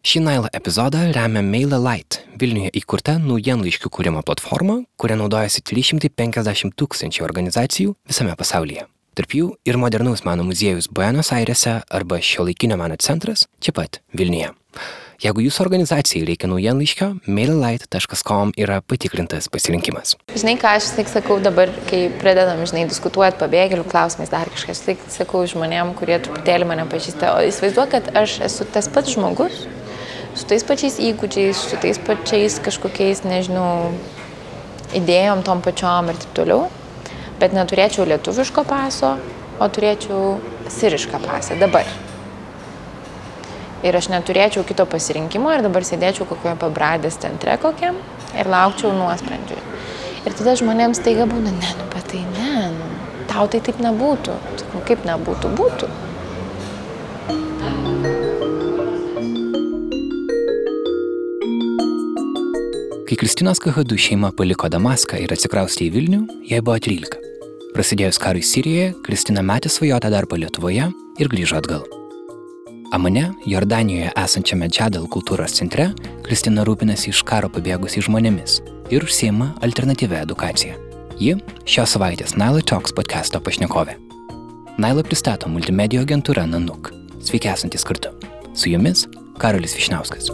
Šį Nailą epizodą remia MailerLite, Vilniuje įkurta naujienlaiškių kūrimo platforma, kuria naudojasi 350 tūkstančių organizacijų visame pasaulyje. Tarp jų ir modernaus meno muziejus Buenos Airese arba šiuolaikinio meno centras čia pat Vilniuje. Jeigu jūsų organizacijai reikia naujienlaiškio, maillight.com yra patikrintas pasirinkimas. Žinai, ką aš tik sakau dabar, kai pradedam, žinai, diskutuoti pabėgėlių klausimais, dar kažkas, tik sakau žmonėm, kurie truputėlį mane pažįsta, o įsivaizduoju, kad aš esu tas pats žmogus, su tais pačiais įgūdžiais, su tais pačiais kažkokiais, nežinau, idėjom tom pačiom ir taip toliau, bet neturėčiau lietuviško paso, o turėčiau sirišką pasą dabar ir aš neturėčiau kito pasirinkimo ir dabar sėdėčiau kokioje pabradės centre kokiam ir laukčiau nuosprendžių. Ir tada žmonėms taiga būna, ne, nu, bet tai ne, nu, tau tai taip nebūtų. Sakau, kaip nebūtų, būtų. Kai Kristinos Kahadu šeima paliko Damaską ir atsikraustė į Vilnių, jai buvo 13. Prasidėjus karui Sirijoje, Kristina metė svajotą darbą Lietuvoje ir grįžo atgal. Amane, Jordanijoje esančiame Džadal kultūros centre, Kristina rūpinasi iš karo pabėgusiais žmonėmis ir užsiema alternatyvę edukaciją. Ji šios savaitės Nailo Talks podcast'o pašnekovė. Nailo pristato multimedijų agentūra Nanuk. Sveiki esantis kartu. Su jumis Karolis Višniauskas.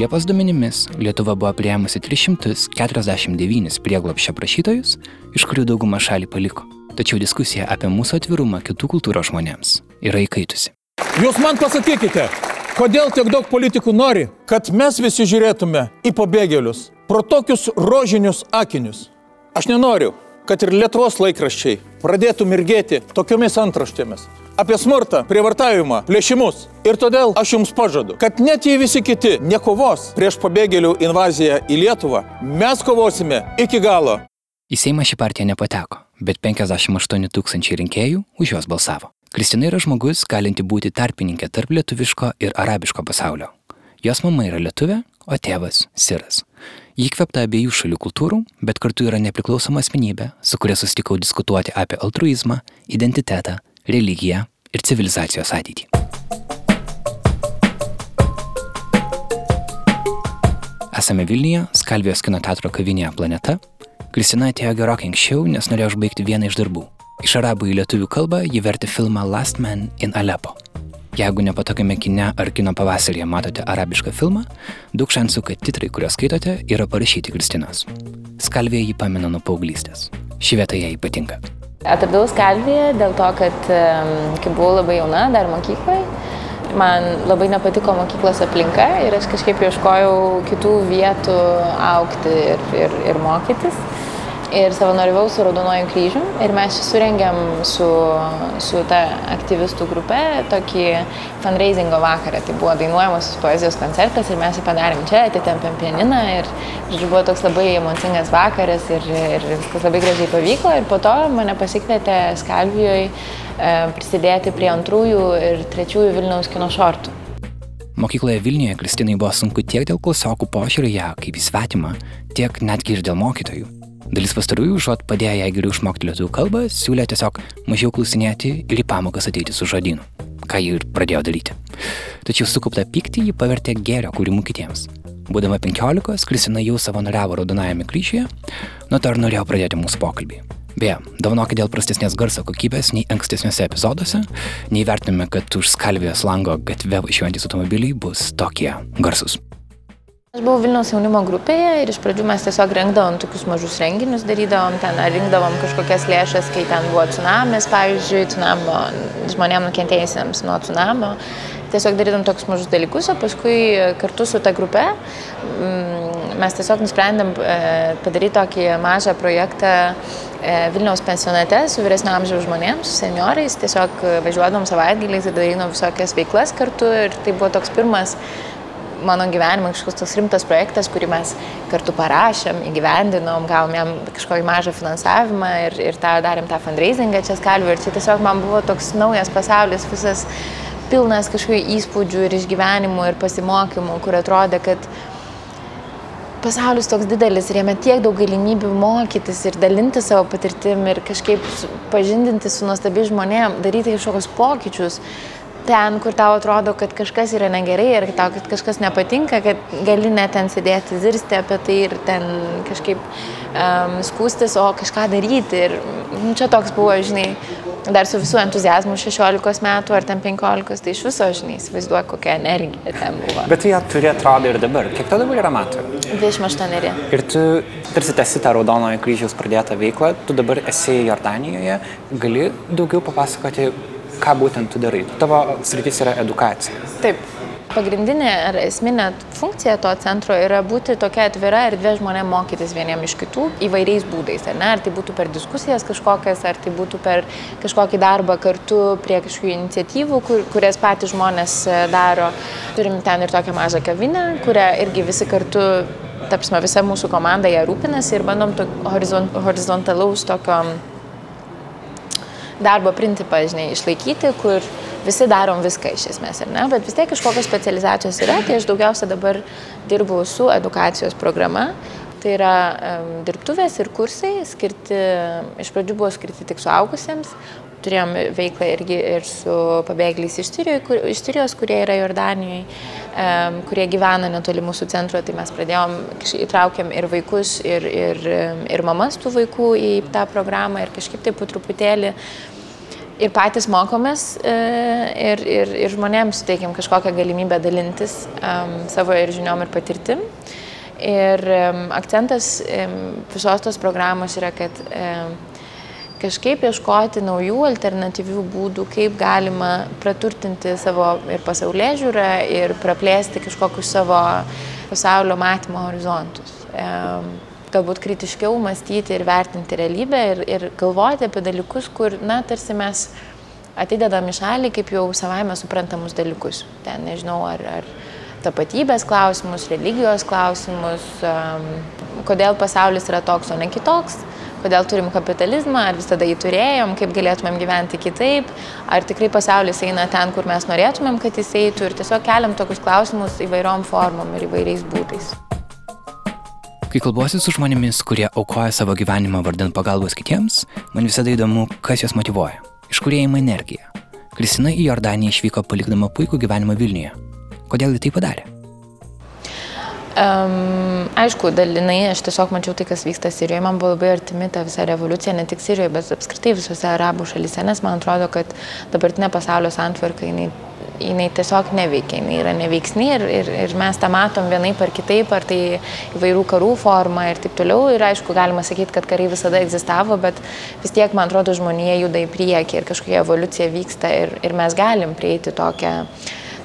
Liepos duomenimis Lietuva buvo prieimusi 349 prieglopščio prašytojus, iš kurių daugumą šalį paliko. Tačiau diskusija apie mūsų atvirumą kitų kultūros žmonėms yra įkaitusi. Jūs man pasakykite, kodėl tiek daug politikų nori, kad mes visi žiūrėtume į pabėgėlius pro tokius rožinius akinius. Aš nenoriu, kad ir Lietuvos laikraščiai pradėtų mirgėti tokiomis antraštėmis apie smurtą, prievartavimą, plėšimus. Ir todėl aš jums pažadu, kad net jei visi kiti nekovos prieš pabėgėlių invaziją į Lietuvą, mes kovosime iki galo. Į Seimą ši partija nepateko, bet 58 tūkstančiai rinkėjų už juos balsavo. Kristina yra žmogus, galinti būti tarpininkė tarp lietuviško ir arabiško pasaulio. Jos mama yra lietuvė, o tėvas - siras. Ji kvepta abiejų šalių kultūrų, bet kartu yra nepriklausoma asmenybė, su kuria susitikau diskutuoti apie altruizmą, identitetą, religiją ir civilizacijos ateitį. Esame Vilniuje, Skalvijos kino teatro kavinėje Planeta Kristina atėjo gerokai anksčiau, nes norėjo užbaigti vieną iš darbų. Iš arabų į lietuvių kalbą ji vertė filmą Last Man in Aleppo. Jeigu nepatogiame kine ar kino pavasarėje matote arabišką filmą, daug šansų, kad titrai, kuriuos skaitote, yra parašyti Kristinos. Skalvėje jį pamena nuo paauglystės. Ši vieta jai ypatinga. Atradau Skalvėje dėl to, kad kai buvau labai jauna, dar mokykloje, man labai nepatiko mokyklos aplinka ir aš kažkaip ieškojau kitų vietų aukti ir, ir, ir mokytis ir savanoriavau su Raudonuoju kryžium ir mes surengėm su, su ta aktyvistų grupe tokį fundraisingo vakarą. Tai buvo dainuojamosios poezijos koncertas ir mes jį padarėm čia, atitempėm pianiną ir, ir buvo toks labai emocingas vakaras ir, ir viskas labai gražiai pavyko ir po to mane pasikvietė Skalvijoje prisidėti prie antrųjų ir trečiųjų Vilniaus kino šortų. Mokykloje Vilniuje Kristinai buvo sunku tiek dėl klasiokų požiūrį ją kaip į svetimą, tiek netgi ir dėl mokytojų. Dalis pastarųjų užuot padėję jai geriau išmokti lietuvių kalbą, siūlė tiesiog mažiau klausinėti ir į pamokas ateiti su žodynu, ką ji ir pradėjo daryti. Tačiau sukauptą pyktį ji pavertė gėrio kūrimu kitiems. Būdama 15, Kristina jau savanoriavo Raudonajame kryžiuje, nuo to ir norėjau pradėti mūsų pokalbį. Beje, davnokit dėl prastesnės garso kokybės nei ankstesniuose epizoduose, nei vertiname, kad už skalvijos lango gatve važiuojantys automobiliai bus tokie garsus. Aš buvau Vilniaus jaunimo grupėje ir iš pradžių mes tiesiog rengdavom tokius mažus renginius, darydavom ten, ar rinkdavom kažkokias lėšas, kai ten buvo tsunamis, pavyzdžiui, tsunamio, žmonėm nukentėjusiems nuo tsunamio. Tiesiog darydavom tokius mažus dalykus, o paskui kartu su ta grupe mm, mes tiesiog nusprendėm e, padaryti tokį mažą projektą e, Vilniaus pensionate su vyresnio amžiaus žmonėms, su seniorais. Tiesiog važiuodom savaitgaliais ir darydavom visokias veiklas kartu ir tai buvo toks pirmas mano gyvenime kažkoks toks rimtas projektas, kurį mes kartu parašėm, įgyvendinom, gavom jam kažkokį mažą finansavimą ir, ir tą darėm tą fundraisingą čia skalviu. Ir čia tiesiog man buvo toks naujas pasaulis, visas pilnas kažkokių įspūdžių ir išgyvenimų ir pasimokymų, kur atrodė, kad pasaulis toks didelis ir jame tiek daug galimybių mokytis ir dalinti savo patirtim ir kažkaip pažindinti su nuostabi žmonėm, daryti kažkokius pokyčius ten, kur tau atrodo, kad kažkas yra negerai ir tau, kad kažkas nepatinka, kad gali net ten sėdėti, zirsti apie tai ir ten kažkaip um, skūstis, o kažką daryti. Ir nu, čia toks buvo, žinai, dar su visų entuzijazmu 16 metų ar ten 15, tai iš viso, žinai, įsivaizduoju, kokia energija ten buvo. Bet tu ją turi atrodo ir dabar. Kiek tau dabar yra metų? 28. Ir tu tarsi tęsi tą Raudonojo kryžiaus pradėtą veiklą, tu dabar esi Jordanijoje, gali daugiau papasakoti, ką būtent tu darai. Tavo sritis yra edukacija. Taip. Pagrindinė ar esminė funkcija to centro yra būti tokia atvira erdvė žmonėm mokytis vieniem iš kitų įvairiais būdais. Ar, ne? ar tai būtų per diskusijas kažkokias, ar tai būtų per kažkokį darbą kartu prie kažkokių iniciatyvų, kur, kurias patys žmonės e, daro. Turim ten ir tokią mažą kavinę, kurią irgi visi kartu tapsime, visa mūsų komanda ją rūpinasi ir bandom to horizontalaus tokio darbo principą, žinai, išlaikyti, kur visi darom viską iš esmės, ar ne, bet vis tiek kažkokios specializacijos yra, tai aš daugiausia dabar dirbu su edukacijos programa. Tai yra um, dirbtuvės ir kursai skirti, iš pradžių buvo skirti tik suaugusiems, turėjom veiklą irgi ir su pabėgėliais iš, kur, iš Sirijos, kurie yra Jordanijoje, um, kurie gyvena netoli mūsų centro, tai mes pradėjom, įtraukėm ir vaikus, ir, ir, ir mamas tų vaikų į tą programą ir kažkaip taip po truputėlį ir patys mokomės e, ir, ir, ir žmonėms suteikiam kažkokią galimybę dalintis um, savo ir žiniom ir patirtim. Ir um, akcentas um, visos tos programos yra, kad um, kažkaip ieškoti naujų alternatyvių būdų, kaip galima praturtinti savo ir pasaulė žiūrą ir praplėsti kažkokius savo pasaulio matymo horizontus. Galbūt kritiškiau mąstyti ir vertinti realybę ir, ir galvoti apie dalykus, kur, na, tarsi mes atidedam į šalį kaip jau savaime suprantamus dalykus. Ten nežinau, ar, ar tapatybės klausimus, religijos klausimus, um, kodėl pasaulis yra toks, o ne kitoks, kodėl turim kapitalizmą, ar visada jį turėjom, kaip galėtumėm gyventi kitaip, ar tikrai pasaulis eina ten, kur mes norėtumėm, kad jis eitų ir tiesiog keliam tokius klausimus įvairiom formom ir įvairiais būdais. Kai kalbuosi su žmonėmis, kurie aukoja savo gyvenimą vardant pagalbos kitiems, man visada įdomu, kas juos motivuoja, iš kur jie ima energiją. Kristina į Jordaniją išvyko palikdama puikų gyvenimą Vilniuje. Kodėl ji tai padarė? Um, aišku, dalinai aš tiesiog mačiau tai, kas vyksta Sirijoje, man buvo labai artimi ta visa revoliucija, ne tik Sirijoje, bet apskritai visose arabų šalyse, nes man atrodo, kad dabartinė pasaulio santvarka, jinai jinai tiesiog neveikia, jinai yra neveiksni ir, ir, ir mes tą matom vienai par kitaip, ar tai įvairių karų forma ir taip toliau. Ir aišku, galima sakyti, kad karai visada egzistavo, bet vis tiek, man atrodo, žmonija juda į priekį ir kažkokia evoliucija vyksta ir, ir mes galim prieiti tokią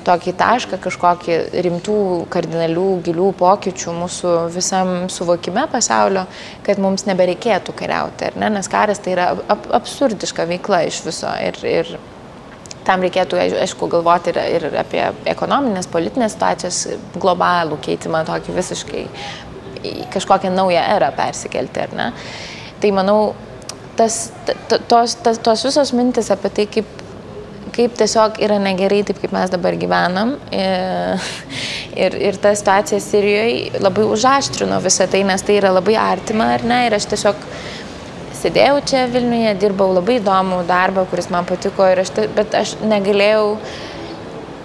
tokį tašką, kažkokį rimtų, kardinalių, gilių pokyčių mūsų visam suvokime pasaulio, kad mums nebereikėtų kariauti, ne? nes karas tai yra ab absurdiška veikla iš viso. Ir, ir tam reikėtų, aišku, galvoti ir, ir apie ekonominės, politinės situacijos globalų keitimą, tokį visiškai kažkokią naują erą persikelti, ar ne? Tai manau, tas, tos, tos, tos visos mintis apie tai, kaip, kaip tiesiog yra negerai taip, kaip mes dabar gyvenam. Ir, ir ta situacija Sirijoje labai užaštrino visą tai, nes tai yra labai artima, ar ne? Ir aš tiesiog sėdėjau čia Vilniuje, dirbau labai įdomų darbą, kuris man patiko, aš, bet aš negalėjau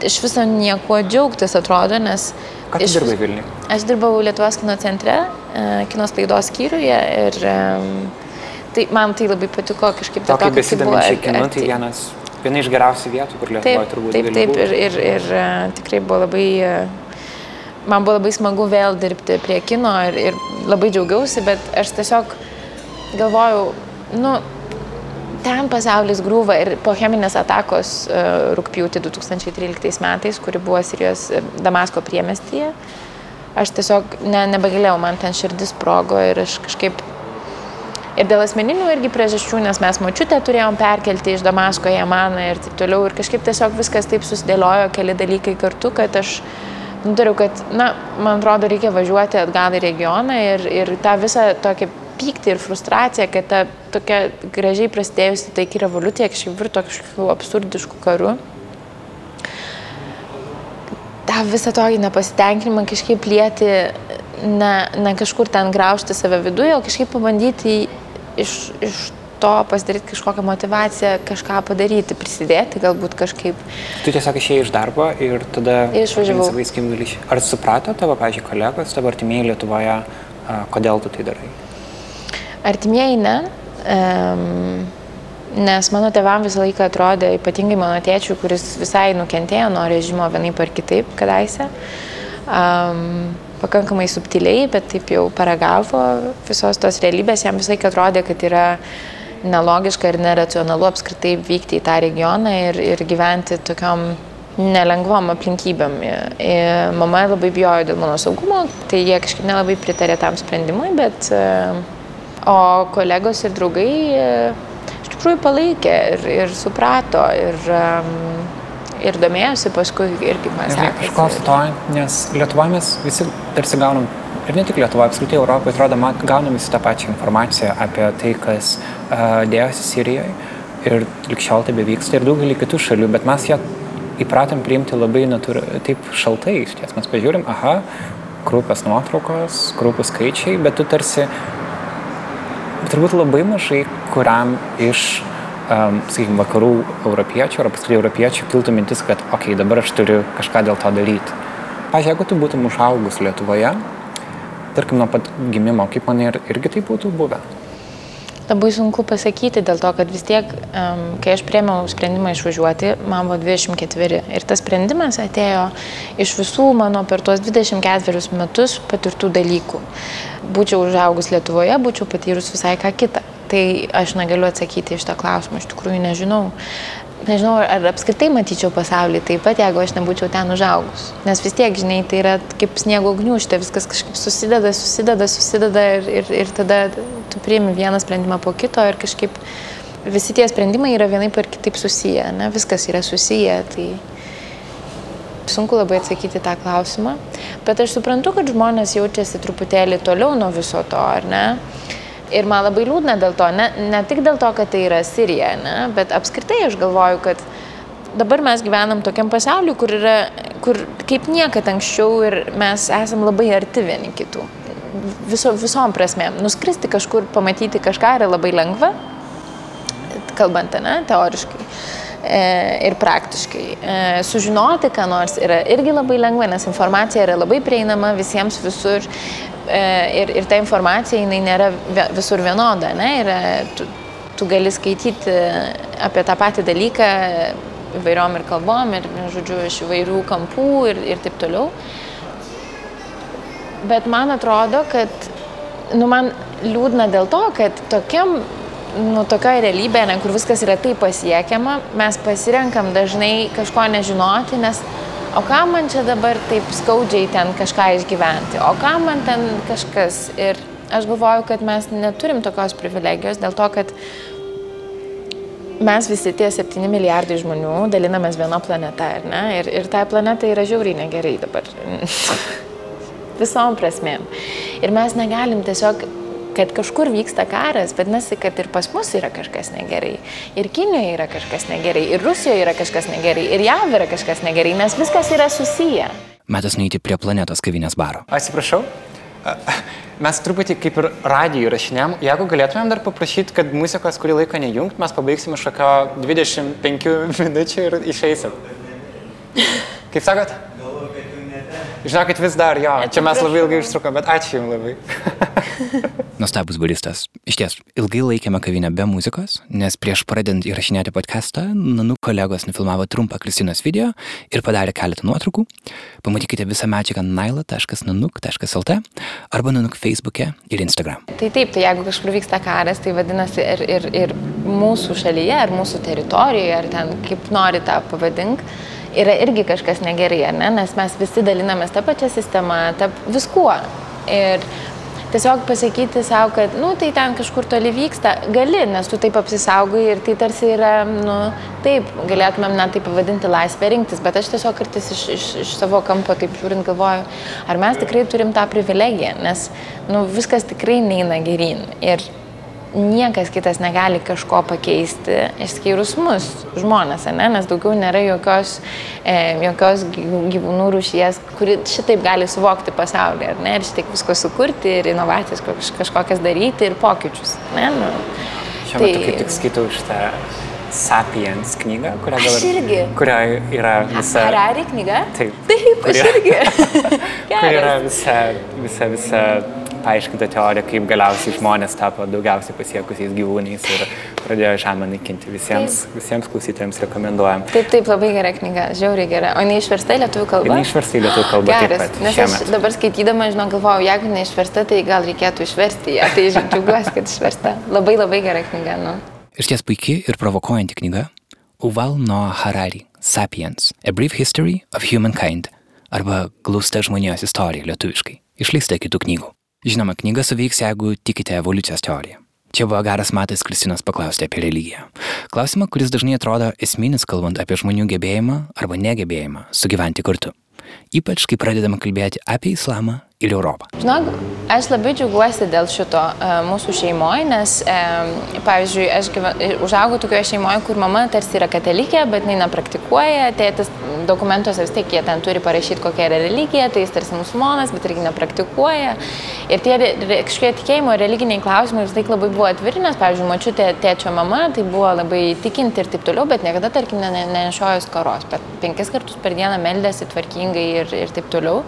iš viso nieko džiaugtis, atrodo, nes... Ką tu dirbai Vilniuje? Aš dirbau Lietuvos kino centre, e, kino sklaidos skyriuje ir tai, man tai labai patiko kažkaip tai. Tokį besidominčiai kinu, tai vienas, viena iš geriausių vietų, kur Lietuvoje turbūt. Taip, taip, ir, ir, ir, e, tikrai buvo labai man buvo labai smagu vėl dirbti prie kino ir, ir labai džiaugiausi, bet aš tiesiog galvojau, nu, ten pasaulis grūva ir po cheminės atakos uh, rūpjūti 2013 metais, kuri buvo Sirijos e, Damasko priemestyje, aš tiesiog ne, nebegalėjau, man ten širdis sprogo ir aš kažkaip ir dėl asmeninių irgi priežasčių, nes mes mačiutę turėjom perkelti iš Damasko į Amaną ir taip toliau ir kažkaip tiesiog viskas taip susidėliojo, keli dalykai kartu, kad aš nutariau, kad, na, man atrodo, reikia važiuoti atgal į regioną ir, ir tą visą tokį pyktį ir frustraciją, kad ta tokia gražiai prasidėjusi taiki revoliucija kažkaip virto kažkokiu absurdišku karu. Ta visą tokį nepasitenkinimą kažkaip lieti ne, ne kažkur ten graužti save viduje, o kažkaip pabandyti iš, iš to pasidaryti kažkokią motivaciją, kažką padaryti, prisidėti galbūt kažkaip. Tu tiesiog išėjai iš darbo ir tada išvažiavau. Ar suprato tavo, pažiūrėjau, kolegos, tavo artimieji Lietuvoje, kodėl tu tai darai? Artimieji ne. Um, Nes mano tėvam visą laiką atrodė, ypatingai mano tėčiui, kuris visai nukentėjo nuo režimo vienaip ar kitaip kadaise, um, pakankamai subtiliai, bet taip jau paragavo visos tos realybės, jam visai atrodė, kad yra nelogiška ir neracionalu apskritai vykti į tą regioną ir, ir gyventi tokiom nelengvom aplinkybėm. Ir mama labai bijojo dėl mano saugumo, tai jie kažkaip nelabai pritarė tam sprendimui, bet o kolegos ir draugai tikrųjų palaikė ir, ir suprato ir, um, ir domėjosi paskui ir kaip man sekasi. Aš klausiu to, nes Lietuvoje mes visi tarsi gaunam, ir ne tik Lietuvoje, apskritai Europoje, atrodo, gaunam visi tą pačią informaciją apie tai, kas uh, dėjosi Sirijoje ir likščiol tai bevyksta ir daugelį kitų šalių, bet mes ją įpratom priimti labai natūra, taip šaltai iš ties. Mes pažiūrim, aha, krūpės nuotraukos, krūpų skaičiai, bet tu tarsi turbūt labai mažai kuriam iš, um, sakykime, vakarų europiečių ar apskritai europiečių kiltų mintis, kad, okei, okay, dabar aš turiu kažką dėl to daryti. Pavyzdžiui, jeigu tu būtum užaugus Lietuvoje, tarkim, nuo pat gimimo, kaip man ir, irgi tai būtų buvę. Labai sunku pasakyti dėl to, kad vis tiek, um, kai aš priemiau sprendimą išvažiuoti, man buvo 24 ir tas sprendimas atėjo iš visų mano per tuos 24 metus patirtų dalykų. Būčiau užaugus Lietuvoje, būčiau patyrus visai ką kitą. Tai aš negaliu atsakyti iš tą klausimą, iš tikrųjų nežinau nežinau, ar apskritai matyčiau pasaulį taip pat, jeigu aš nebūčiau ten užaugus. Nes vis tiek, žinai, tai yra kaip sniego gniužtė, viskas kažkaip susideda, susideda, susideda ir, ir, ir tada tu priimi vieną sprendimą po kito ir kažkaip visi tie sprendimai yra vienaip ar kitaip susiję, ne? viskas yra susiję. Tai sunku labai atsakyti tą klausimą, bet aš suprantu, kad žmonės jaučiasi truputėlį toliau nuo viso to, ar ne? Ir man labai liūdna dėl to, ne, ne tik dėl to, kad tai yra Sirija, ne, bet apskritai aš galvoju, kad dabar mes gyvenam tokiam pasauliu, kur yra, kur kaip niekada anksčiau ir mes esam labai arti vieni kitų. Viso, visom prasmėm. Nuskristi kažkur, pamatyti kažką yra labai lengva, kalbant, ne, teoriškai. E, ir praktiškai. E, sužinoti, ką nors yra irgi labai lengva, nes informacija yra labai prieinama visiems visur. E, ir, ir ta informacija, jinai nėra visur vienoda, ne? E, tu, tu gali skaityti apie tą patį dalyką įvairiom ir kalbom, ir, žodžiu, iš įvairių kampų ir, ir taip toliau. Bet man atrodo, kad, nu, man liūdna dėl to, kad tokiam, nu, tokioje realybėje, ne, kur viskas yra taip pasiekiama, mes pasirenkam dažnai kažko nežinoti, nes o kam man čia dabar taip skaudžiai ten kažką išgyventi, o kam man ten kažkas. Ir aš galvoju, kad mes neturim tokios privilegijos dėl to, kad mes visi tie 7 milijardai žmonių dalinamės viena planeta, ar ne? Ir, ir tai planetai yra žiauriai negerai dabar. Visom prasmėm. Ir mes negalim tiesiog kad kažkur vyksta karas, vadinasi, kad ir pas mus yra kažkas negerai. Ir Kinijoje yra kažkas negerai, ir Rusijoje yra kažkas negerai, ir JAV yra kažkas negerai, nes viskas yra susiję. Metas neįti prie planetos kavinės baro. Atsiprašau. Mes truputį kaip ir radijų rašinėm, jeigu galėtumėm dar paprašyti, kad muzikos kurį laiką nejungt, mes pabaigsim iš kokio 25 minučių ir išeisim. Kaip sakot? Žinokit, vis dar jo, čia mes labai ilgai užtrukom, bet ačiū Jums labai. Nuostabus baristas. Iš ties, ilgai laikėme kavinę be muzikos, nes prieš pradedant įrašinėti podcastą, Nanu kolegos nufilmavo trumpą Kristinos video ir padarė keletą nuotraukų. Pamatykite visą medžiagą naila.nanuk.lt arba nanuk Facebook'e ir Instagram. Tai taip, tai jeigu kažkur vyksta karas, tai vadinasi ir, ir, ir mūsų šalyje, ar mūsų teritorijoje, ar ten kaip nori tą pavadink yra irgi kažkas negerai, ne? Nes mes visi dalinamės tą pačią sistemą, tą viskuo. Ir tiesiog pasakyti savo, kad, nu, tai ten kažkur toli vyksta, gali, nes tu taip apsisaugai ir tai tarsi yra, nu, taip, galėtumėm net tai pavadinti laisvę rinktis, bet aš tiesiog kartais iš, iš, iš savo kampo taip žiūrint galvoju, ar mes tikrai turim tą privilegiją, nes, nu, viskas tikrai neina gerin. Ir niekas kitas negali kažko pakeisti, išskyrus mus, žmonės, ne? nes daugiau nėra jokios, e, jokios gyvūnų rūšies, kuri šitaip gali suvokti pasaulį, ne? ir šitaip visko sukurti, ir inovacijas kažkokias daryti, ir pokyčius. Ne? Nu, Šiuo metu tai... kaip tik skaitau šitą Sapiens knygą, kurią gal... Aš irgi. Kurioje yra visa... Harari knyga? Taip. Taip, aš irgi. kur yra visa, visa, visa paaiškinta teorija, kaip galiausiai žmonės tapo daugiausiai pasiekusiais gyvūnais ir pradėjo žemę naikinti. Visiems, taip. visiems klausytojams rekomenduojam. Taip, taip, labai gera knyga, žiauriai gera. O neišversta į lietuvių kalbą? Neišversta į lietuvių kalbą. Geras, pat, nes šiemet. aš dabar skaitydama, žinau, galvojau, jeigu neišversta, tai gal reikėtų išversti ją. Tai džiaugiuosi, kad išversta. Labai labai gera knyga. Nu. Iš ties puikiai ir provokuojanti knyga. Uval Noah Harari, Sapiens, A Brief History of Humankind arba Glausta žmonijos istorija lietuviškai, išleista kitų knygų. Žinoma, knyga suveiks, jeigu tikite evoliucijos teoriją. Čia buvo geras matas Kristinos paklausti apie religiją. Klausimą, kuris dažnai atrodo esminis kalbant apie žmonių gebėjimą arba negebėjimą sugyventi kartu. Ypač, kai pradedame kalbėti apie islamą ir Europą. Žinok, aš labai džiaugiuosi dėl šito uh, mūsų šeimoje, nes, um, pavyzdžiui, aš gyva, užaugau tokioje šeimoje, kur mama tarsi yra katalikė, bet jinai nepraktikuoja, tėtis dokumentuose vis tiek jie ten turi parašyti, kokia yra religija, tai jis tarsi musulmonas, bet irgi nepraktikuoja. Ir tie kažkokie tikėjimo religiniai klausimai vis tiek labai buvo atviri, nes, pavyzdžiui, mačiutė tėčio mama, tai buvo labai tikinti ir taip toliau, bet niekada, tarkim, nenešojus karos, bet penkis kartus per dieną meldėsi tvarkingai ir, ir taip toliau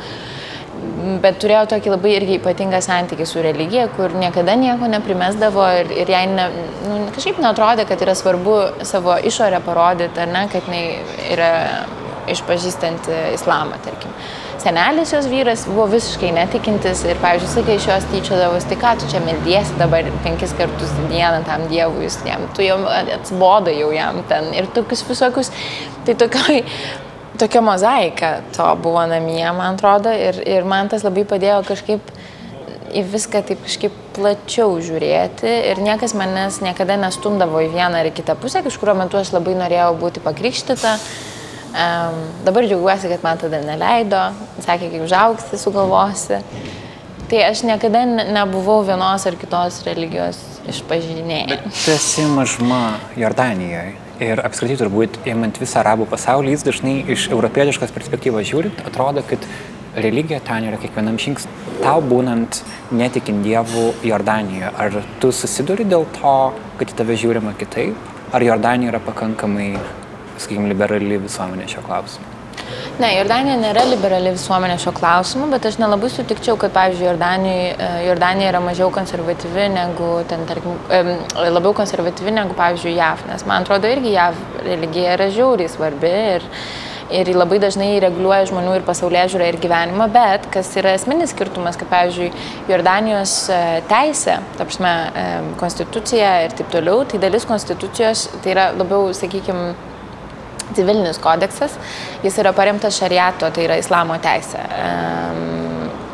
bet turėjo tokį labai irgi ypatingą santykį su religija, kur niekada nieko neprimesdavo ir, ir jai ne, nu, kažkaip netrodė, kad yra svarbu savo išorę parodyti, ar ne, kad jinai yra išpažįstanti islamą, tarkim. Senelis jos vyras buvo visiškai netikintis ir, pavyzdžiui, sakai, iš jos tyčiodavus, tai ką tu čia meldiesi dabar penkis kartus dieną tam dievui, jam, tu jau atsiboda jau jam ten ir tokius visokius, tai tokioj tokia mozaika to buvo namie, man atrodo, ir, ir man tas labai padėjo kažkaip į viską taip kažkaip plačiau žiūrėti ir niekas manęs niekada nestumdavo į vieną ar į kitą pusę, kažkurio metu aš labai norėjau būti pakrikštyta. Um, dabar džiaugiuosi, kad man tada neleido, sakė, kai užaugsi, sugalvosi. Tai aš niekada nebuvau vienos ar kitos religijos išpažinėjai. Tu esi mažuma Jordanijoje. Ir apskritai turbūt, įmant visą arabų pasaulį, jis dažnai iš europietiškos perspektyvos žiūrint, atrodo, kad religija ten yra kiekvienam žingsniui. Tau būnant netikint dievų Jordanijoje, ar tu susiduri dėl to, kad į tave žiūrima kitaip, ar Jordanija yra pakankamai, sakykime, liberali visuomenė šio klausimu? Ne, Jordanija nėra liberali visuomenė šio klausimu, bet aš nelabai sutikčiau, kad, pavyzdžiui, Jordanija, Jordanija yra mažiau konservatyvi negu, ten, tarkim, labiau konservatyvi negu, pavyzdžiui, JAV, nes man atrodo irgi JAV religija yra žiauriai svarbi ir, ir labai dažnai reguliuoja žmonių ir pasaulyje žiūrą ir gyvenimą, bet kas yra esminis skirtumas, kad, pavyzdžiui, Jordanijos e, teisė, ta prasme, konstitucija ir taip toliau, tai dalis konstitucijos, tai yra labiau, sakykime, civilinis kodeksas, jis yra paremtas šariato, tai yra islamo teisė.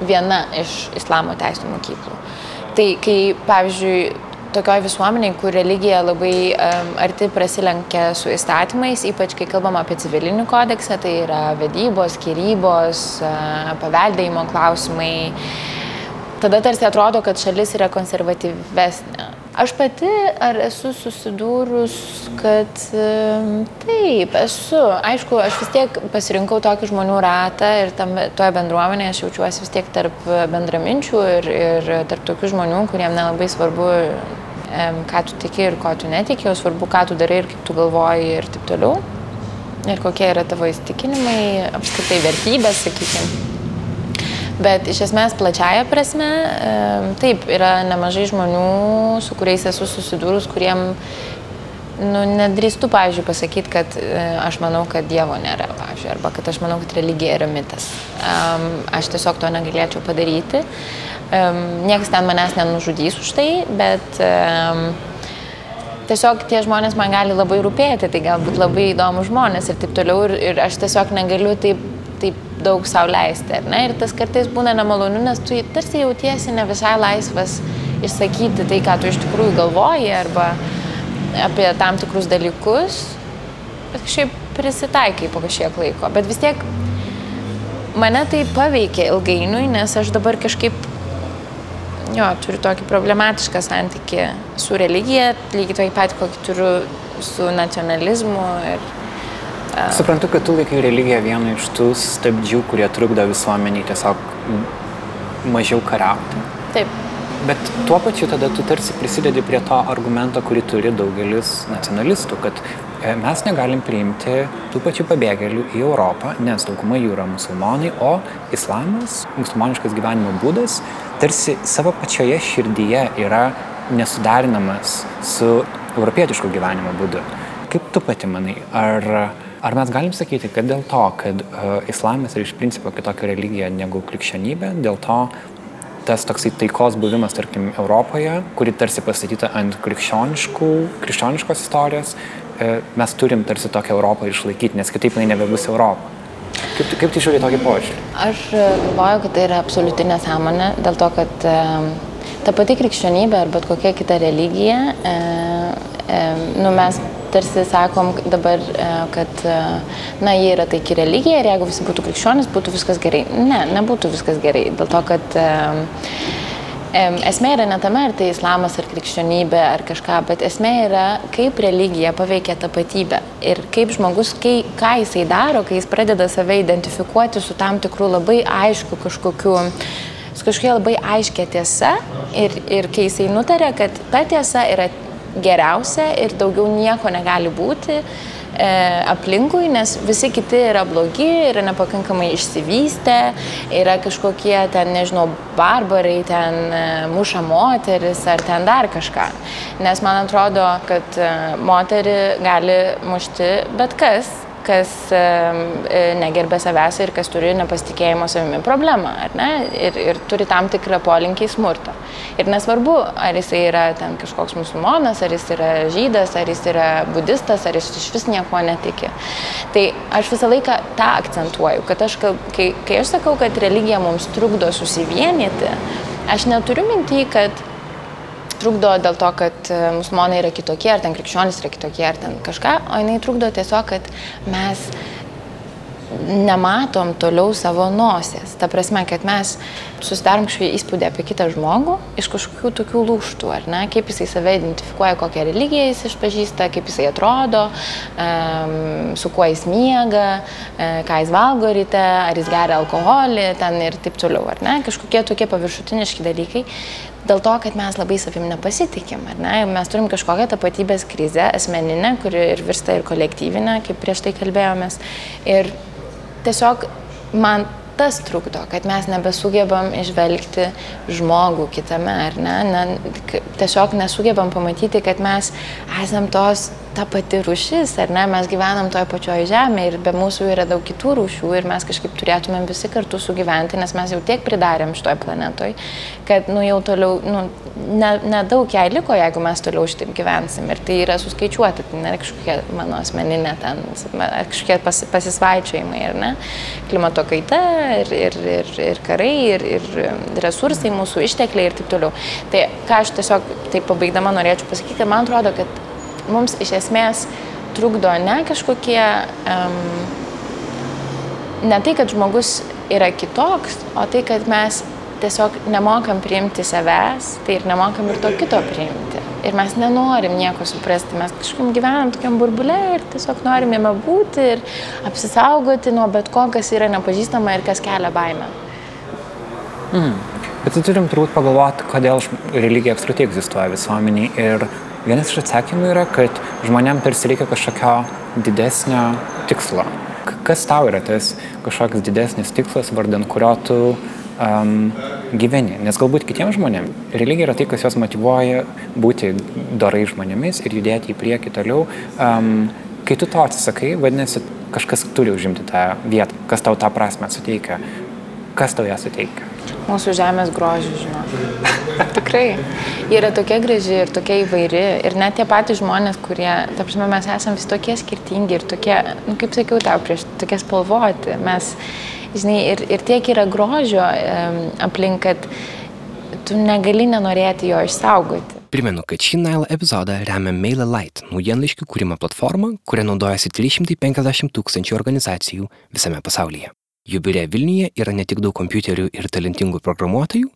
Viena iš islamo teisų mokyklų. Tai kai, pavyzdžiui, tokioje visuomeniai, kur religija labai um, arti prasilenkia su įstatymais, ypač kai kalbam apie civilinį kodeksą, tai yra vedybos, skirybos, uh, paveldėjimo klausimai, tada tarsi atrodo, kad šalis yra konservatyvesnė. Aš pati ar esu susidūrus, kad taip, esu. Aišku, aš vis tiek pasirinkau tokį žmonių ratą ir tam, toje bendruomenėje aš jaučiuosi vis tiek tarp bendraminčių ir, ir tarp tokių žmonių, kuriems nelabai svarbu, ką tu tiki ir ko tu netiki, o svarbu, ką tu darai ir kaip tu galvoji ir taip toliau. Ir kokie yra tavo įstikinimai, apskritai vertybės, sakykime. Bet iš esmės plačiaja prasme, taip, yra nemažai žmonių, su kuriais esu susidūrus, kuriem nu, nedrįstu, pavyzdžiui, pasakyti, kad e, aš manau, kad Dievo nėra, pavyzdžiui, arba kad aš manau, kad religija yra mitas. Aš tiesiog to negalėčiau padaryti. Niekas ten manęs nenužudys už tai, bet tiesiog tie žmonės man gali labai rūpėti, tai galbūt labai įdomu žmonės ir taip toliau. Ir, ir aš tiesiog negaliu taip daug savo leisti, ar ne? Ir tas kartais būna nemalonu, nes tu tarsi jautiesi ne visai laisvas išsakyti tai, ką tu iš tikrųjų galvoji, arba apie tam tikrus dalykus, bet kažkaip prisitaikai po kažkiek laiko. Bet vis tiek mane tai paveikė ilgainiui, nes aš dabar kažkaip jo, turiu tokį problematišką santykį su religija, lygiai tokį patį, kokį turiu su nacionalizmu. Ir. Suprantu, kad tu laikai religiją vienu iš tų stabdžių, kurie trukdo visuomeniai tiesiog mažiau kariauti. Taip. Bet tuo pačiu tada tu tarsi prisidedi prie to argumento, kurį turi daugelis nacionalistų, kad E, mes negalim priimti tų pačių pabėgėlių į Europą, nes dauguma jų yra musulmonai, o islamas, musulmoniškas gyvenimo būdas, tarsi savo pačioje širdyje yra nesudarinamas su europietišku gyvenimo būdu. Kaip tu pati manai, ar, ar mes galim sakyti, kad dėl to, kad uh, islamas yra iš principo kitokia religija negu krikščionybė, dėl to tas toksai taikos buvimas, tarkim, Europoje, kuri tarsi pastatyta ant krikščioniškos istorijos, E, mes turim tarsi tokią Europą išlaikyti, nes kitaip jinai nebebus Europa. Kaip, kaip tai žiūri tokį požiūrį? Aš e, galvoju, kad tai yra absoliuti nesąmonė, dėl to, kad e, ta pati krikščionybė ar bet kokia kita religija, e, e, nu, mes tarsi sakom dabar, e, kad na, jie yra taiki religija ir jeigu visi būtų krikščionis, būtų viskas gerai. Ne, nebūtų viskas gerai, dėl to, kad e, Esmė yra ne tame, ar tai islamas ar krikščionybė ar kažką, bet esmė yra, kaip religija paveikia tapatybę ir kaip žmogus, kai, ką jisai daro, kai jis pradeda save identifikuoti su tam tikru labai aišku kažkokiu su kažkokia labai aiškia tiesa ir, ir kai jisai nutarė, kad ta tiesa yra geriausia ir daugiau nieko negali būti, e, aplinkui, nes visi kiti yra blogi, yra nepakankamai išsivystę, yra kažkokie ten, nežinau, barbarai, ten e, muša moteris ar ten dar kažką. Nes man atrodo, kad e, moterį gali mušti bet kas kas e, negerbė savęs ir kas turi nepasitikėjimo savimi problemą, ar ne? Ir, ir turi tam tikrą polinkį į smurtą. Ir nesvarbu, ar jis yra ten kažkoks musulmonas, ar jis yra žydas, ar jis yra budistas, ar jis iš vis nieko netiki. Tai aš visą laiką tą akcentuoju, kad aš, kai, kai aš sakau, kad religija mums trukdo susivienyti, aš neturiu mintį, kad trukdo dėl to, kad e, musulmonai yra kitokie, ar ten krikščionys yra kitokie, ar ten kažką, o jinai trukdo tiesiog, kad mes nematom toliau savo nosies. Ta prasme, kad mes susidarom kažkokį įspūdį apie kitą žmogų iš kažkokių tokių lūštų, ar ne, kaip jisai save identifikuoja, kokią religiją jis išpažįsta, kaip jisai atrodo, su kuo jis miega, um, ką jis valgo ryte, ar jis geria alkoholį, ten ir taip toliau, ar ne, kažkokie tokie paviršutiniški dalykai dėl to, kad mes labai savim nepasitikim, ar ne? Mes turim kažkokią tapatybės krizę asmeninę, kuri ir virsta ir kolektyvinę, kaip prieš tai kalbėjomės. Ir tiesiog man tas trukdo, kad mes nebesugebam išvelgti žmogų kitame, ar ne? ne tiesiog nesugebam pamatyti, kad mes esam tos ta pati rušis, ar ne, mes gyvenam toje pačioje žemėje ir be mūsų yra daug kitų rūšių ir mes kažkaip turėtumėm visi kartu sugyventi, nes mes jau tiek pridarėm šitoje planetoje, kad, nu, jau toliau, nu, nedaug ne jai liko, jeigu mes toliau šitaip gyvensim. Ir tai yra suskaičiuota, tai nėra kažkokia mano asmeninė ten, kažkokie pas, pasisvaičiojimai, ar ne, klimato kaita ir, ir, ir, ir karai, ir, ir resursai, mūsų ištekliai ir taip toliau. Tai ką aš tiesiog taip pabaigdama norėčiau pasakyti, kad man atrodo, kad mums iš esmės trukdo ne kažkokie, um, ne tai, kad žmogus yra kitoks, o tai, kad mes tiesiog nemokam priimti savęs, tai ir nemokam ir to kito priimti. Ir mes nenorim nieko suprasti, mes kažkaip gyvenam tokiam burbulė ir tiesiog norim jame būti ir apsisaugoti nuo bet ko, kas yra nepažįstama ir kas kelia baimę. Mm. Bet tai turim turbūt pagalvoti, kodėl religija apskritai egzistuoja visuomeniai ir Vienas iš atsakymų yra, kad žmonėm tarsi reikia kažkokio didesnio tikslo. Kas tau yra tas kažkoks didesnis tikslas, vardan kurio tu um, gyveni? Nes galbūt kitiems žmonėms religija yra tai, kas juos motivuoja būti dorai žmonėmis ir judėti į priekį toliau. Um, kai tu to atsisakai, vadinasi, kažkas turi užimti tą vietą, kas tau tą prasme suteikia. Kas tau ją suteikia? Mūsų žemės grožį, žinau. Tikrai. Ji yra tokia graži ir tokia įvairi. Ir net tie patys žmonės, kurie, ta prasme, mes esame vis tokie skirtingi ir tokie, nu, kaip sakiau tau prieš, tokie spalvoti. Mes, žinai, ir, ir tiek yra grožio um, aplink, kad tu negali nenorėti jo išsaugoti. Primenu, kad šį Nile epizodą remia MailerLite, naujienlaiškių kūrimo platforma, kuria naudojasi 350 tūkstančių organizacijų visame pasaulyje. Jų biure Vilniuje yra ne tik daug kompiuterių ir talentingų programuotojų,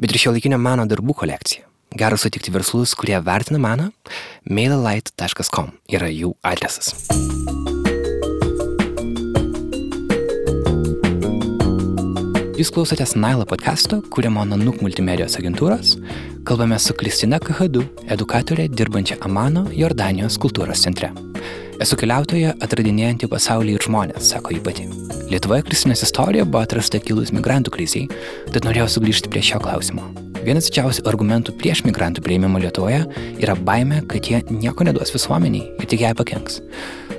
bet ir šio laikinio meno darbų kolekcija. Gera sutikti verslus, kurie vertina meną. mailalight.com yra jų adresas. Jūs klausotės Nailo podcast'o, kuriamo Nanuk multimedijos agentūros. Kalbame su Kristina Kahadu, edukatorė dirbančia Amano, Jordanijos kultūros centre. Esu keliautoja atradinėjanti pasaulį ir žmonės, sako ji pati. Lietuvoje Kristinės istorija buvo atrasta kilus migrantų kriziai, tad norėjau sugrįžti prie šio klausimo. Vienas didžiausių argumentų prieš migrantų prieimimą Lietuvoje yra baime, kad jie nieko neduos visuomeniai ir tik jai pakenks.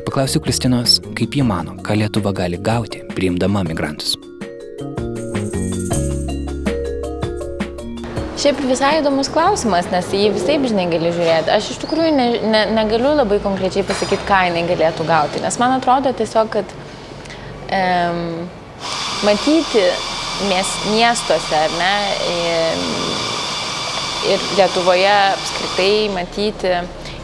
Paklausiu Kristinos, kaip ji mano, ką Lietuva gali gauti priimdama migrantus. Šiaip visai įdomus klausimas, nes jį visai žinai gali žiūrėti. Aš iš tikrųjų ne, ne, negaliu labai konkrečiai pasakyti, ką jinai galėtų gauti, nes man atrodo tiesiog, kad um, matyti mies, miestuose, ar ne, ir Lietuvoje apskritai matyti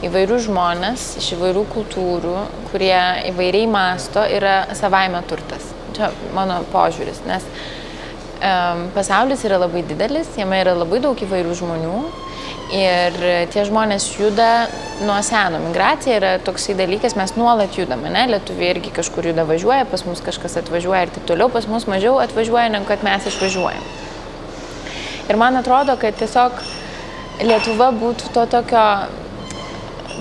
įvairius žmonės iš įvairių kultūrų, kurie įvairiai masto, yra savaime turtas. Čia mano požiūris, nes pasaulis yra labai didelis, jame yra labai daug įvairių žmonių ir tie žmonės juda nuo seno. Migracija yra toksai dalykas, mes nuolat judame, ne? Lietuviai irgi kažkur juda važiuoja, pas mus kažkas atvažiuoja ir taip toliau, pas mus mažiau atvažiuoja, negu kad mes išvažiuojam. Ir man atrodo, kad tiesiog Lietuva būtų to tokio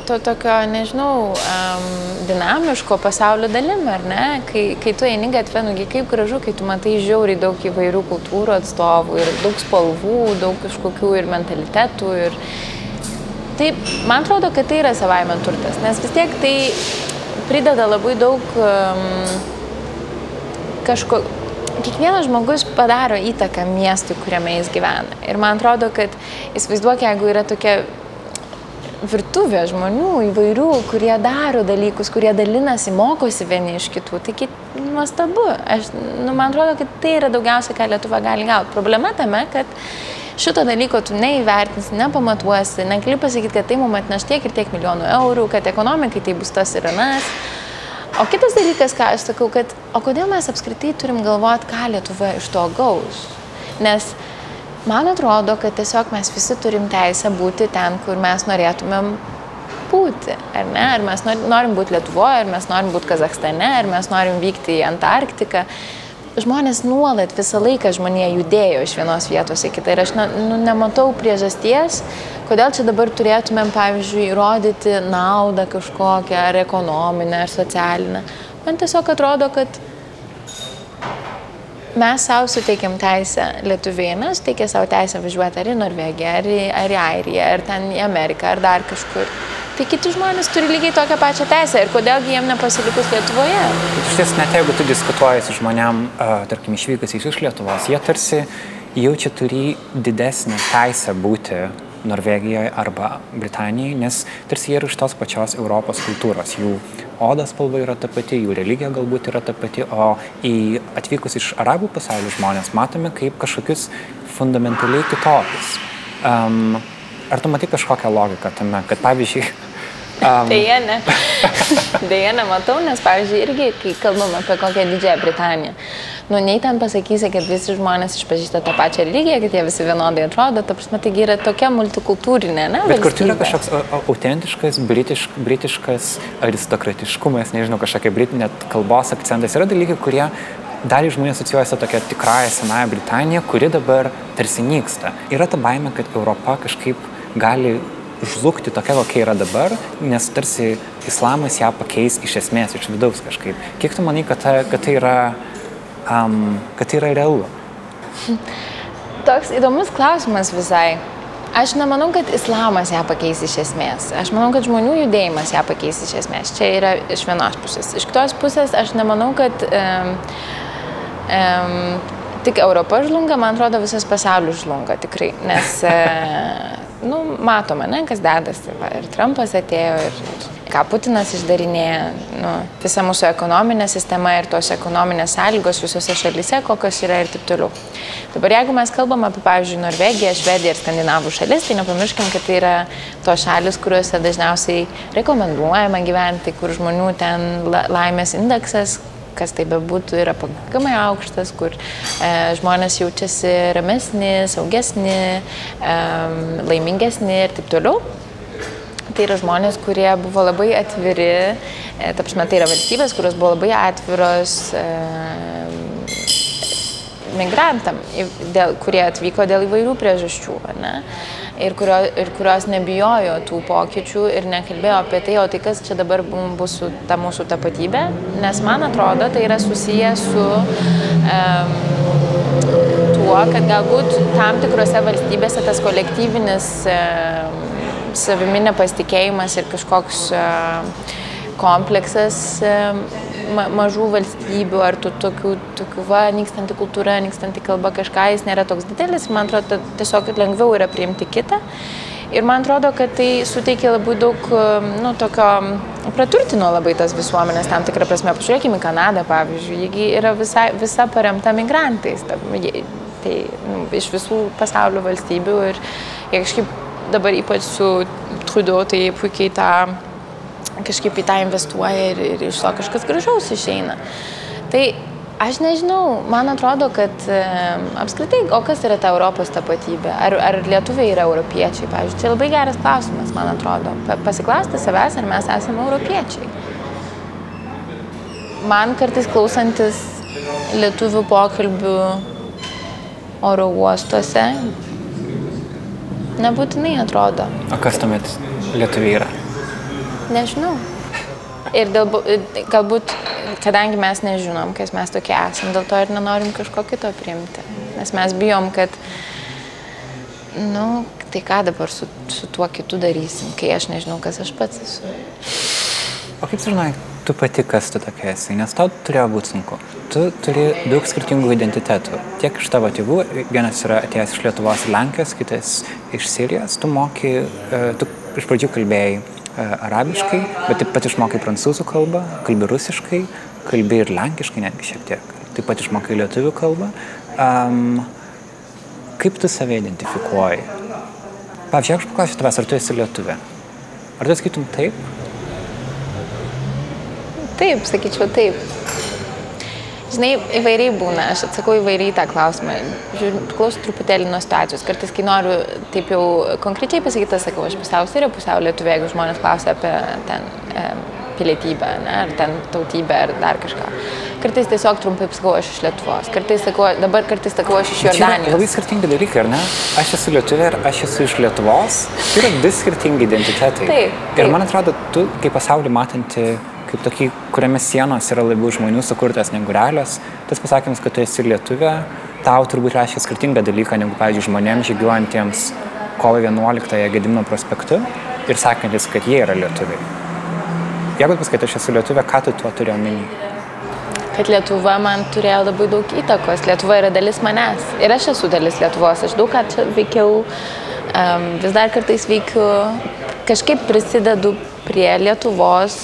to tokio, nežinau, um, dinamiško pasaulio dalim, ar ne? Kai, kai tu eini gatvė, nugi kaip gražu, kai tu matai žiauriai daug įvairių kultūrų atstovų ir daug spalvų, daug kažkokių ir mentalitetų. Ir... Taip, man atrodo, kad tai yra savaime turtas, nes vis tiek tai prideda labai daug um, kažko, kiekvienas žmogus padaro įtaką miestui, kuriame jis gyvena. Ir man atrodo, kad įsivaizduok, jeigu yra tokia virtuvė žmonių įvairių, kurie daro dalykus, kurie dalinasi, mokosi vieni iš kitų. Tai nuostabu. Aš, nu, man atrodo, kad tai yra daugiausia, ką Lietuva gali gauti. Problema tame, kad šito dalyko tu neįvertinsi, nepamatuosi, negali pasakyti, kad tai mums atneš tiek ir tiek milijonų eurų, kad ekonomikai tai bus tas ir anas. O kitas dalykas, ką aš sakau, kad o kodėl mes apskritai turim galvoti, ką Lietuva iš to gaus? Nes Man atrodo, kad tiesiog mes visi turim teisę būti ten, kur mes norėtumėm būti, ar ne? Ar mes norim būti Lietuvoje, ar mes norim būti Kazakstane, ar mes norim vykti į Antarktiką. Žmonės nuolat visą laiką žmonė judėjo iš vienos vietos į kitą ir aš ne, nu, nematau priežasties, kodėl čia dabar turėtumėm, pavyzdžiui, įrodyti naudą kažkokią, ar ekonominę, ar socialinę. Man tiesiog atrodo, kad mes savo suteikėm teisę, lietuviai suteikė savo teisę važiuoti ar į Norvegiją, ar į, ar į Airiją, ar ten į Ameriką, ar dar kažkur. Tai kiti žmonės turi lygiai tokią pačią teisę ir kodėlgi jiem nepasilikus Lietuvoje? Iš ties, net jeigu tu diskutuoji su žmonėm, uh, tarkim, išvykusiais iš Lietuvos, jie tarsi jaučia turi didesnį teisę būti Norvegijoje arba Britanijoje, nes tarsi jie yra iš tos pačios Europos kultūros. Jų odos spalva yra ta pati, jų religija galbūt yra ta pati, o į atvykus iš arabų pasaulio žmonės matome kaip kažkokius fundamentaliai kitokius. Um, ar tu matai kažkokią logiką tame, kad pavyzdžiui... Um, Deja, ne. Deja, nematau, nes pavyzdžiui, irgi, kai kalbam apie kokią Didžiąją Britaniją, nu, nei ten pasakysi, kad visi žmonės išpažįsta tą pačią religiją, kad jie visi vienodai atrodo, ta prasme, taigi yra tokia multikultūrinė, ne? Bet kartu yra kažkoks autentiškas, britišk, britiškas aristokratiškumas, nežinau, kažkokia britinė kalbos akcentas. Yra dalykai, kurie dalį žmonių asocijuojasi tokia tikrąją senąją Britaniją, kuri dabar tarsi nyksta. Yra ta baime, kad Europa kažkaip gali žlugti tokia, kokia yra dabar, nes tarsi islamas ją pakeis iš esmės, iš vidaus kažkaip. Kiek tu manai, kad, ta, kad tai yra um, kad tai yra realu? Toks įdomus klausimas visai. Aš nemanau, kad islamas ją pakeis iš esmės. Aš manau, kad žmonių judėjimas ją pakeis iš esmės. Čia yra iš vienos pusės. Iš kitos pusės aš nemanau, kad um, um, tik Europa žlunga, man atrodo, visas pasaulis žlunga tikrai. Nes, uh, nu, matome, ne, kas dedasi. Va, ir Trumpas atėjo, ir, ir ką Putinas išdarinėja, nu, visa mūsų ekonominė sistema ir tos ekonominės sąlygos visose šalyse, kokios yra ir taip toliau. Dabar jeigu mes kalbam apie, pavyzdžiui, Norvegiją, Švediją ir Skandinavų šalis, tai nepamirškim, kad tai yra tos šalis, kuriuose dažniausiai rekomenduojama gyventi, kur žmonių ten laimės indeksas kas tai bebūtų, yra pakankamai aukštas, kur e, žmonės jaučiasi ramesni, saugesni, e, laimingesni ir taip toliau. Tai yra žmonės, kurie buvo labai atviri, e, tapsime, tai yra valstybės, kurios buvo labai atviros e, migrantam, dėl, kurie atvyko dėl įvairių priežasčių. Ne? Ir, kurio, ir kurios nebijojo tų pokyčių ir nekalbėjo apie tai, o tai kas čia dabar bus su ta mūsų tapatybė, nes man atrodo, tai yra susiję su um, tuo, kad galbūt tam tikrose valstybėse tas kolektyvinis um, savimi nepasitikėjimas ir kažkoks uh, kompleksas ma mažų valstybių ar tų tokių, tokių va, nykstanti kultūra, nykstanti kalba kažką, jis nėra toks didelis, man atrodo, tiesiog lengviau yra priimti kitą. Ir man atrodo, kad tai suteikia labai daug, nu, tokio, praturtino labai tas visuomenės tam tikrą prasme. Pažiūrėkime į Kanadą, pavyzdžiui, jie yra visa, visa paremta migrantais. Ta, tai nu, iš visų pasaulio valstybių ir jie kažkaip dabar ypač su Trudeau, tai puikiai tą kažkaip į tą investuoja ir, ir iš to kažkas gražaus išeina. Tai aš nežinau, man atrodo, kad e, apskritai, o kas yra ta Europos tapatybė? Ar, ar lietuviai yra europiečiai? Pavyzdžiui, čia labai geras klausimas, man atrodo. Pasiklausti savęs, ar mes esame europiečiai. Man kartais klausantis lietuvių pokalbių oro uostuose, nebūtinai atrodo. O kas tuomet lietuviai yra? Nežinau. Ir dėl, galbūt, kadangi mes nežinom, kas mes tokie esame, dėl to ir nenorim kažko kito priimti. Nes mes bijom, kad, nu, tai ką dabar su, su tuo kitu darysim, kai aš nežinau, kas aš pats esu. O kaip žinai, tu pati kas tu tokia esi, nes tau turėjo būti sunku. Tu turi daug skirtingų identitetų. Tiek iš tavo tėvų, vienas yra atėjęs iš Lietuvos Lenkijos, kitas iš Sirijos, tu moki, e, tu iš pradžių kalbėjai arabiškai, bet taip pat išmokai prancūzų kalbą, kalbi rusiškai, kalbi ir lenkiškai netgi šiek tiek. Taip pat išmokai lietuvių kalbą. Um, kaip tu save identifikuoji? Pavyzdžiui, aš paklausiu tavęs, ar tu esi lietuvė? Ar tu skaitum taip? Taip, sakyčiau taip. Žinai, įvairiai būna, aš atsakau įvairiai tą klausimą. Priklauso truputėlį nuo situacijos. Kartais, kai noriu taip jau konkrečiai pasakyti, sakau, aš pusiau sirė, pusiau lietuvė, jeigu žmonės klausia apie ten e, pilietybę, ne, ar ten tautybę, ar dar kažką. Kartais tiesiog trumpai sakau, aš iš Lietuvos. Kartais sakau, dabar kartais sakau, aš iš Jordanijos. Labai skirtingi dalykai, ar ne? Aš esu lietuvė ir aš esu iš Lietuvos. Tai yra du skirtingi identitetai. Taip, taip. Ir man atrodo, tu kaip pasaulį matanti kaip tokį, kuriame sienos yra labiau žmonių sukurtas negu realios. Tas pasakymas, kad tu esi lietuvė, tau turbūt reiškia skirtingą dalyką negu, pavyzdžiui, žmonėms žygiuojantiems kovo 11-ąją Gedimino prospektu ir sakantis, kad jie yra lietuviai. Jeigu pasakai, aš esu lietuvė, ką tu tuo turi omeny? Kad Lietuva man turėjo labai daug įtakos. Lietuva yra dalis manęs. Ir aš esu dalis Lietuvos. Aš daug ką čia veikiau, um, vis dar kartais veikiu, kažkaip prisidedu prie Lietuvos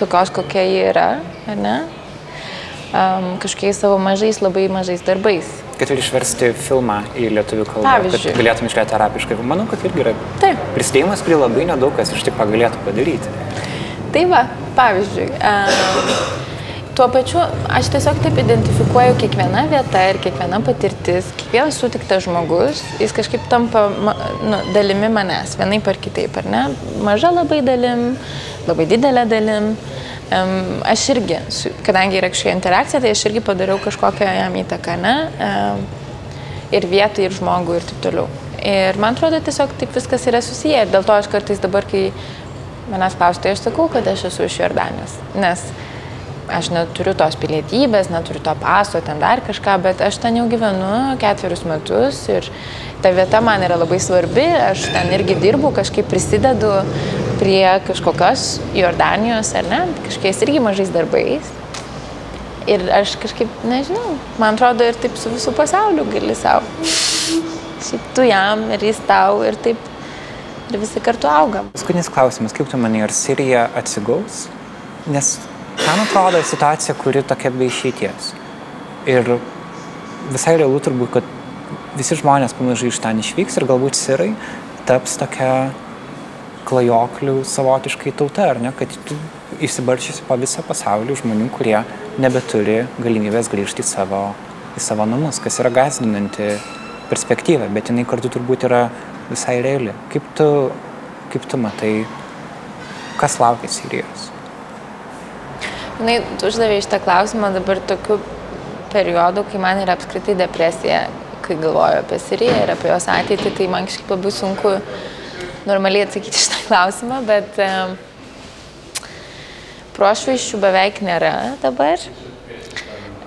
tokios, kokia ji yra, ar ne? Um, kažkokiais savo mažais, labai mažais darbais. Kad ir išversti filmą į lietuvių kalbą, Pavyzdžiui. kad galėtum išlėti arabiškai. Manau, kad irgi yra Taip. prisidėjimas, kurį labai nedaug kas iš tikrųjų galėtų padaryti. Tai va, pavyzdžiui, um, tuo pačiu aš tiesiog taip identifikuoju kiekvieną vietą ir kiekviena patirtis, kiekvienas sutiktas žmogus, jis kažkaip tampa nu, dalimi manęs, vienai par kitaip, ar ne? Maža labai dalim, labai didelė dalim. Um, aš irgi, kadangi yra kažkokia interakcija, tai aš irgi padariau kažkokią jam įtaką, ne? Um, ir vietai, ir žmogui, ir taip toliau. Ir man atrodo, tiesiog taip viskas yra susiję. Ir dėl to aš kartais dabar, kai manęs klausia, tai aš sakau, kad aš esu iš Jordanijos. Nes aš neturiu tos pilietybės, neturiu to paso, ten dar kažką, bet aš ten jau gyvenu ketverius metus ir ta vieta man yra labai svarbi, aš ten irgi dirbu, kažkaip prisidedu prie kažkokios Jordanijos, ar ne, kažkokiais irgi mažais darbais. Ir aš kažkaip, nežinau, man atrodo, ir taip su visų pasauliu gali savo. Šiaip tu jam ir jis tau ir taip ir visi kartu augam. Paskutinis klausimas, kaip tu manai, ar Sirija atsigaus? Nes man atrodo situacija, kuri tokia be išeities. Ir visai realu turbūt, kad visi žmonės pamažai iš ten išvyks ir galbūt sirai taps tokia klajoklių savotiškai tauta, ar ne, kad išsibarčiusi po visą pasaulį žmonių, kurie nebeturi galimybės grįžti į savo, į savo namus, kas yra gazdinanti perspektyva, bet jinai kartu turbūt yra visai reali. Kaip tu, kaip tu matai, kas laukia Sirijos? Na, tu uždavė šitą klausimą dabar tokiu periodu, kai man yra apskritai depresija, kai galvoju apie Siriją ir apie jos ateitį, tai man kažkaip labai sunku normaliai atsakyti šitą klausimą, bet um, prošvaiščių beveik nėra dabar.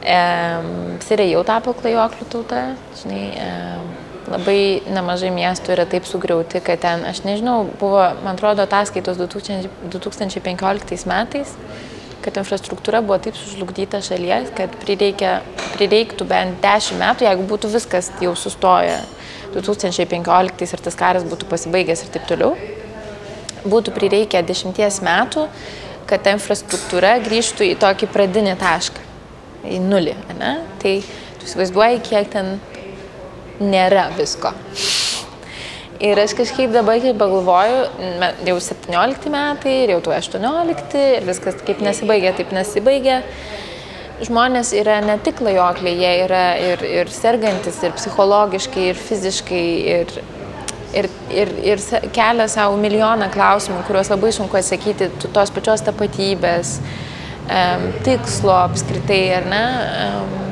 Um, Sirija jau tapo klajoklių tauta, žinai, um, labai nemažai miestų yra taip sugriauti, kad ten, aš nežinau, buvo, man atrodo, ataskaitos 2000, 2015 metais kad infrastruktūra buvo taip sužlugdyta šalies, kad prireikia, prireiktų bent 10 metų, jeigu būtų viskas jau sustoję 2015 ir tas karas būtų pasibaigęs ir taip toliau, būtų prireikę 10 metų, kad ta infrastruktūra grįžtų į tokį pradinį tašką, į nulį. Ne? Tai tu įsivaizduoji, kiek ten nėra visko. Ir aš kažkaip dabar, kai pagalvoju, jau 17 metai ir jau tu 18 ir viskas kaip nesibaigia, taip nesibaigia. Žmonės yra ne tik lajokliai, jie yra ir, ir sergantis, ir psichologiškai, ir fiziškai, ir, ir, ir, ir kelia savo milijoną klausimų, kuriuos labai sunku atsakyti, tos pačios tapatybės, um, tikslo apskritai, ar ne? Um,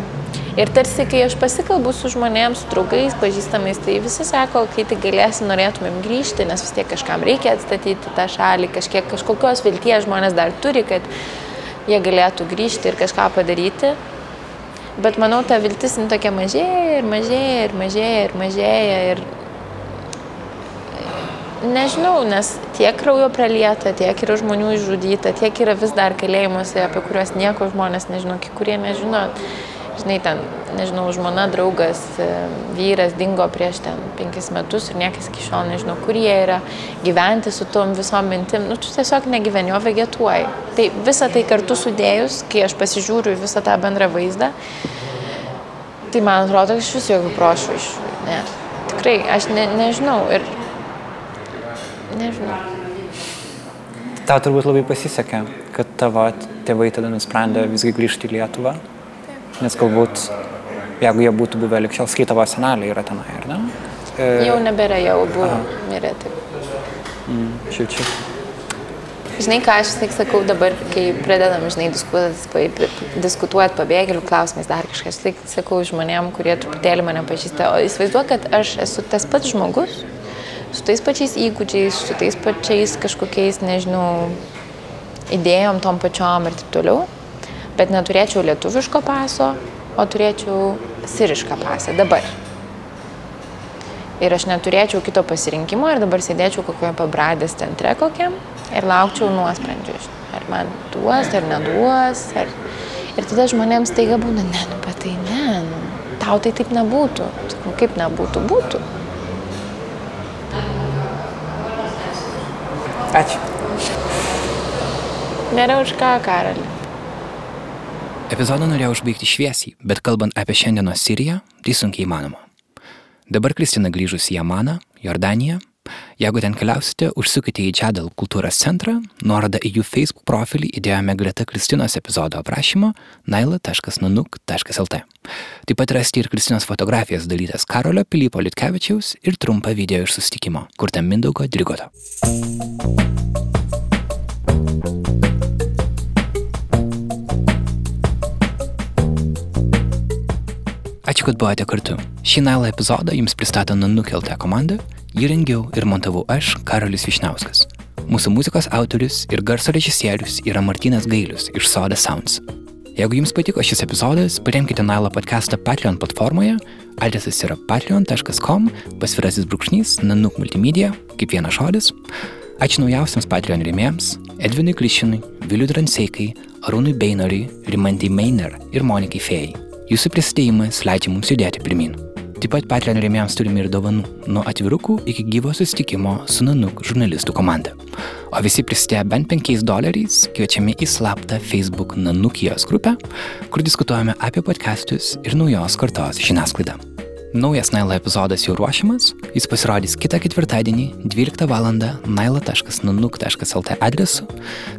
Ir tarsi, kai aš pasikalbu su žmonėms, su draugais, pažįstamais, tai visi sako, kai tik galėsi, norėtumėm grįžti, nes vis tiek kažkam reikia atstatyti tą šalį, kažkiek kažkokios vilties žmonės dar turi, kad jie galėtų grįžti ir kažką padaryti. Bet manau, ta viltis tokia mažėja ir mažėja ir mažėja ir mažėja. Ir nežinau, nes tiek kraujo pralieta, tiek yra žmonių išžudyta, tiek yra vis dar kalėjimuose, apie kuriuos nieko žmonės nežino, kai kurie nežino žinai, ten, nežinau, žmona, draugas, e, vyras dingo prieš ten penkis metus ir niekas iki šiol nežino, kur jie yra, gyventi su tom visom mintim, nu, tu tiesiog negyveni, o vegetuoji. Tai visą tai kartu sudėjus, kai aš pasižiūriu visą tą bendrą vaizdą, tai man atrodo, iš vis jokių prošvaiščių. Ne, tikrai, aš ne, nežinau ir nežinau. Tau turbūt labai pasisekė, kad tavo tėvai tada nusprendė visgi grįžti į Lietuvą nes galbūt, jeigu jie būtų buvę likščiau, skaitavo seneliai yra tenai, ar ne? E... Jau nebėra, jau buvo mirę taip. Mm, šiučiu. Žinai, ką aš tik sakau dabar, kai pradedam, žinai, diskutuoti, pabėgėlių klausimais, dar kažkas, tai sakau žmonėm, kurie truputėlį mane pažįsta, o įsivaizduoju, kad aš esu tas pats žmogus, su tais pačiais įgūdžiais, su tais pačiais kažkokiais, nežinau, idėjom tom pačiom ir taip toliau bet neturėčiau lietuviško paso, o turėčiau sirišką pasą dabar. Ir aš neturėčiau kito pasirinkimo ir dabar sėdėčiau kokioje pabradės centre kokiam ir laukčiau nuosprendžių. Ar man duos, ar neduos. Ar... Ir tada žmonėms taiga būna, ne, nu, bet tai ne, nu, tau tai taip nebūtų. Sakau, kaip nebūtų, būtų. Ačiū. Nėra už ką, karalius. Epizodą norėjau užbaigti šviesiai, bet kalbant apie šiandienos Siriją, tai sunkiai įmanoma. Dabar Kristina grįžus į Amaną, Jordaniją. Jeigu ten keliausite, užsukite į Džadal kultūros centrą, nuorodą į jų Facebook profilį įdėjome greta Kristinos epizodo aprašymo naila.nanuk.lt. Taip pat rasite ir Kristinos fotografijas dalytas Karolio Pilypo Litkevičiaus ir trumpą video iš sustikimo, kurtam Mindaugo Drigoto. Ačiū, kad buvote kartu. Šį nailą epizodą jums pristato Nanukeltą komandą, jį rengiau ir montavau aš, Karolis Višnauskas. Mūsų muzikos autorius ir garso režisierius yra Martinas Gailius iš Soda Sounds. Jeigu jums patiko šis epizodas, paremkite Nailą podcastą Patreon platformoje, adresas yra patreon.com, pasvirasis brūkšnys, nanuk multimedia, kaip vienas žodis. Ačiū naujausiams Patreon rėmėjams - Edvinui Klišinui, Viliui Dranseikai, Arūnui Beinoriui, Rimantai Meiner ir Monikai Fėjai. Jūsų prisidėjimas leidžia mums judėti pirmin. Taip pat Patreon rėmėjams turime ir dovanų, nuo atvirukų iki gyvo susitikimo su Nanuk žurnalistų komanda. O visi prisidėję bent 5 doleriais kviečiami į slaptą Facebook Nanukijos grupę, kur diskutuojame apie podcastus ir naujos kartos žiniasklaidą. Naujas Naila epizodas jau ruošiamas, jis pasirodys kitą ketvirtadienį 12 val. naila.nanuk.lt adresu,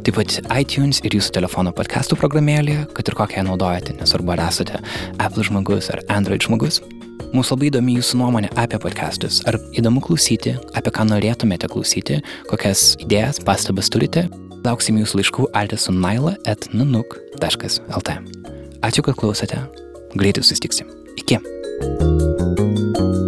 taip pat iTunes ir jūsų telefono podcastų programėlėje, kad ir kokią naudojate, nesvarbu ar esate Apple žmogus ar Android žmogus. Mūsų labai įdomi jūsų nuomonė apie podcastus. Ar įdomu klausyti, apie ką norėtumėte klausyti, kokias idėjas, pastabas turite. Lauksim jūsų laiškų adresu naila.nanuk.lt. Ačiū, kad klausote. Greitai susitiksim. Iki. うん。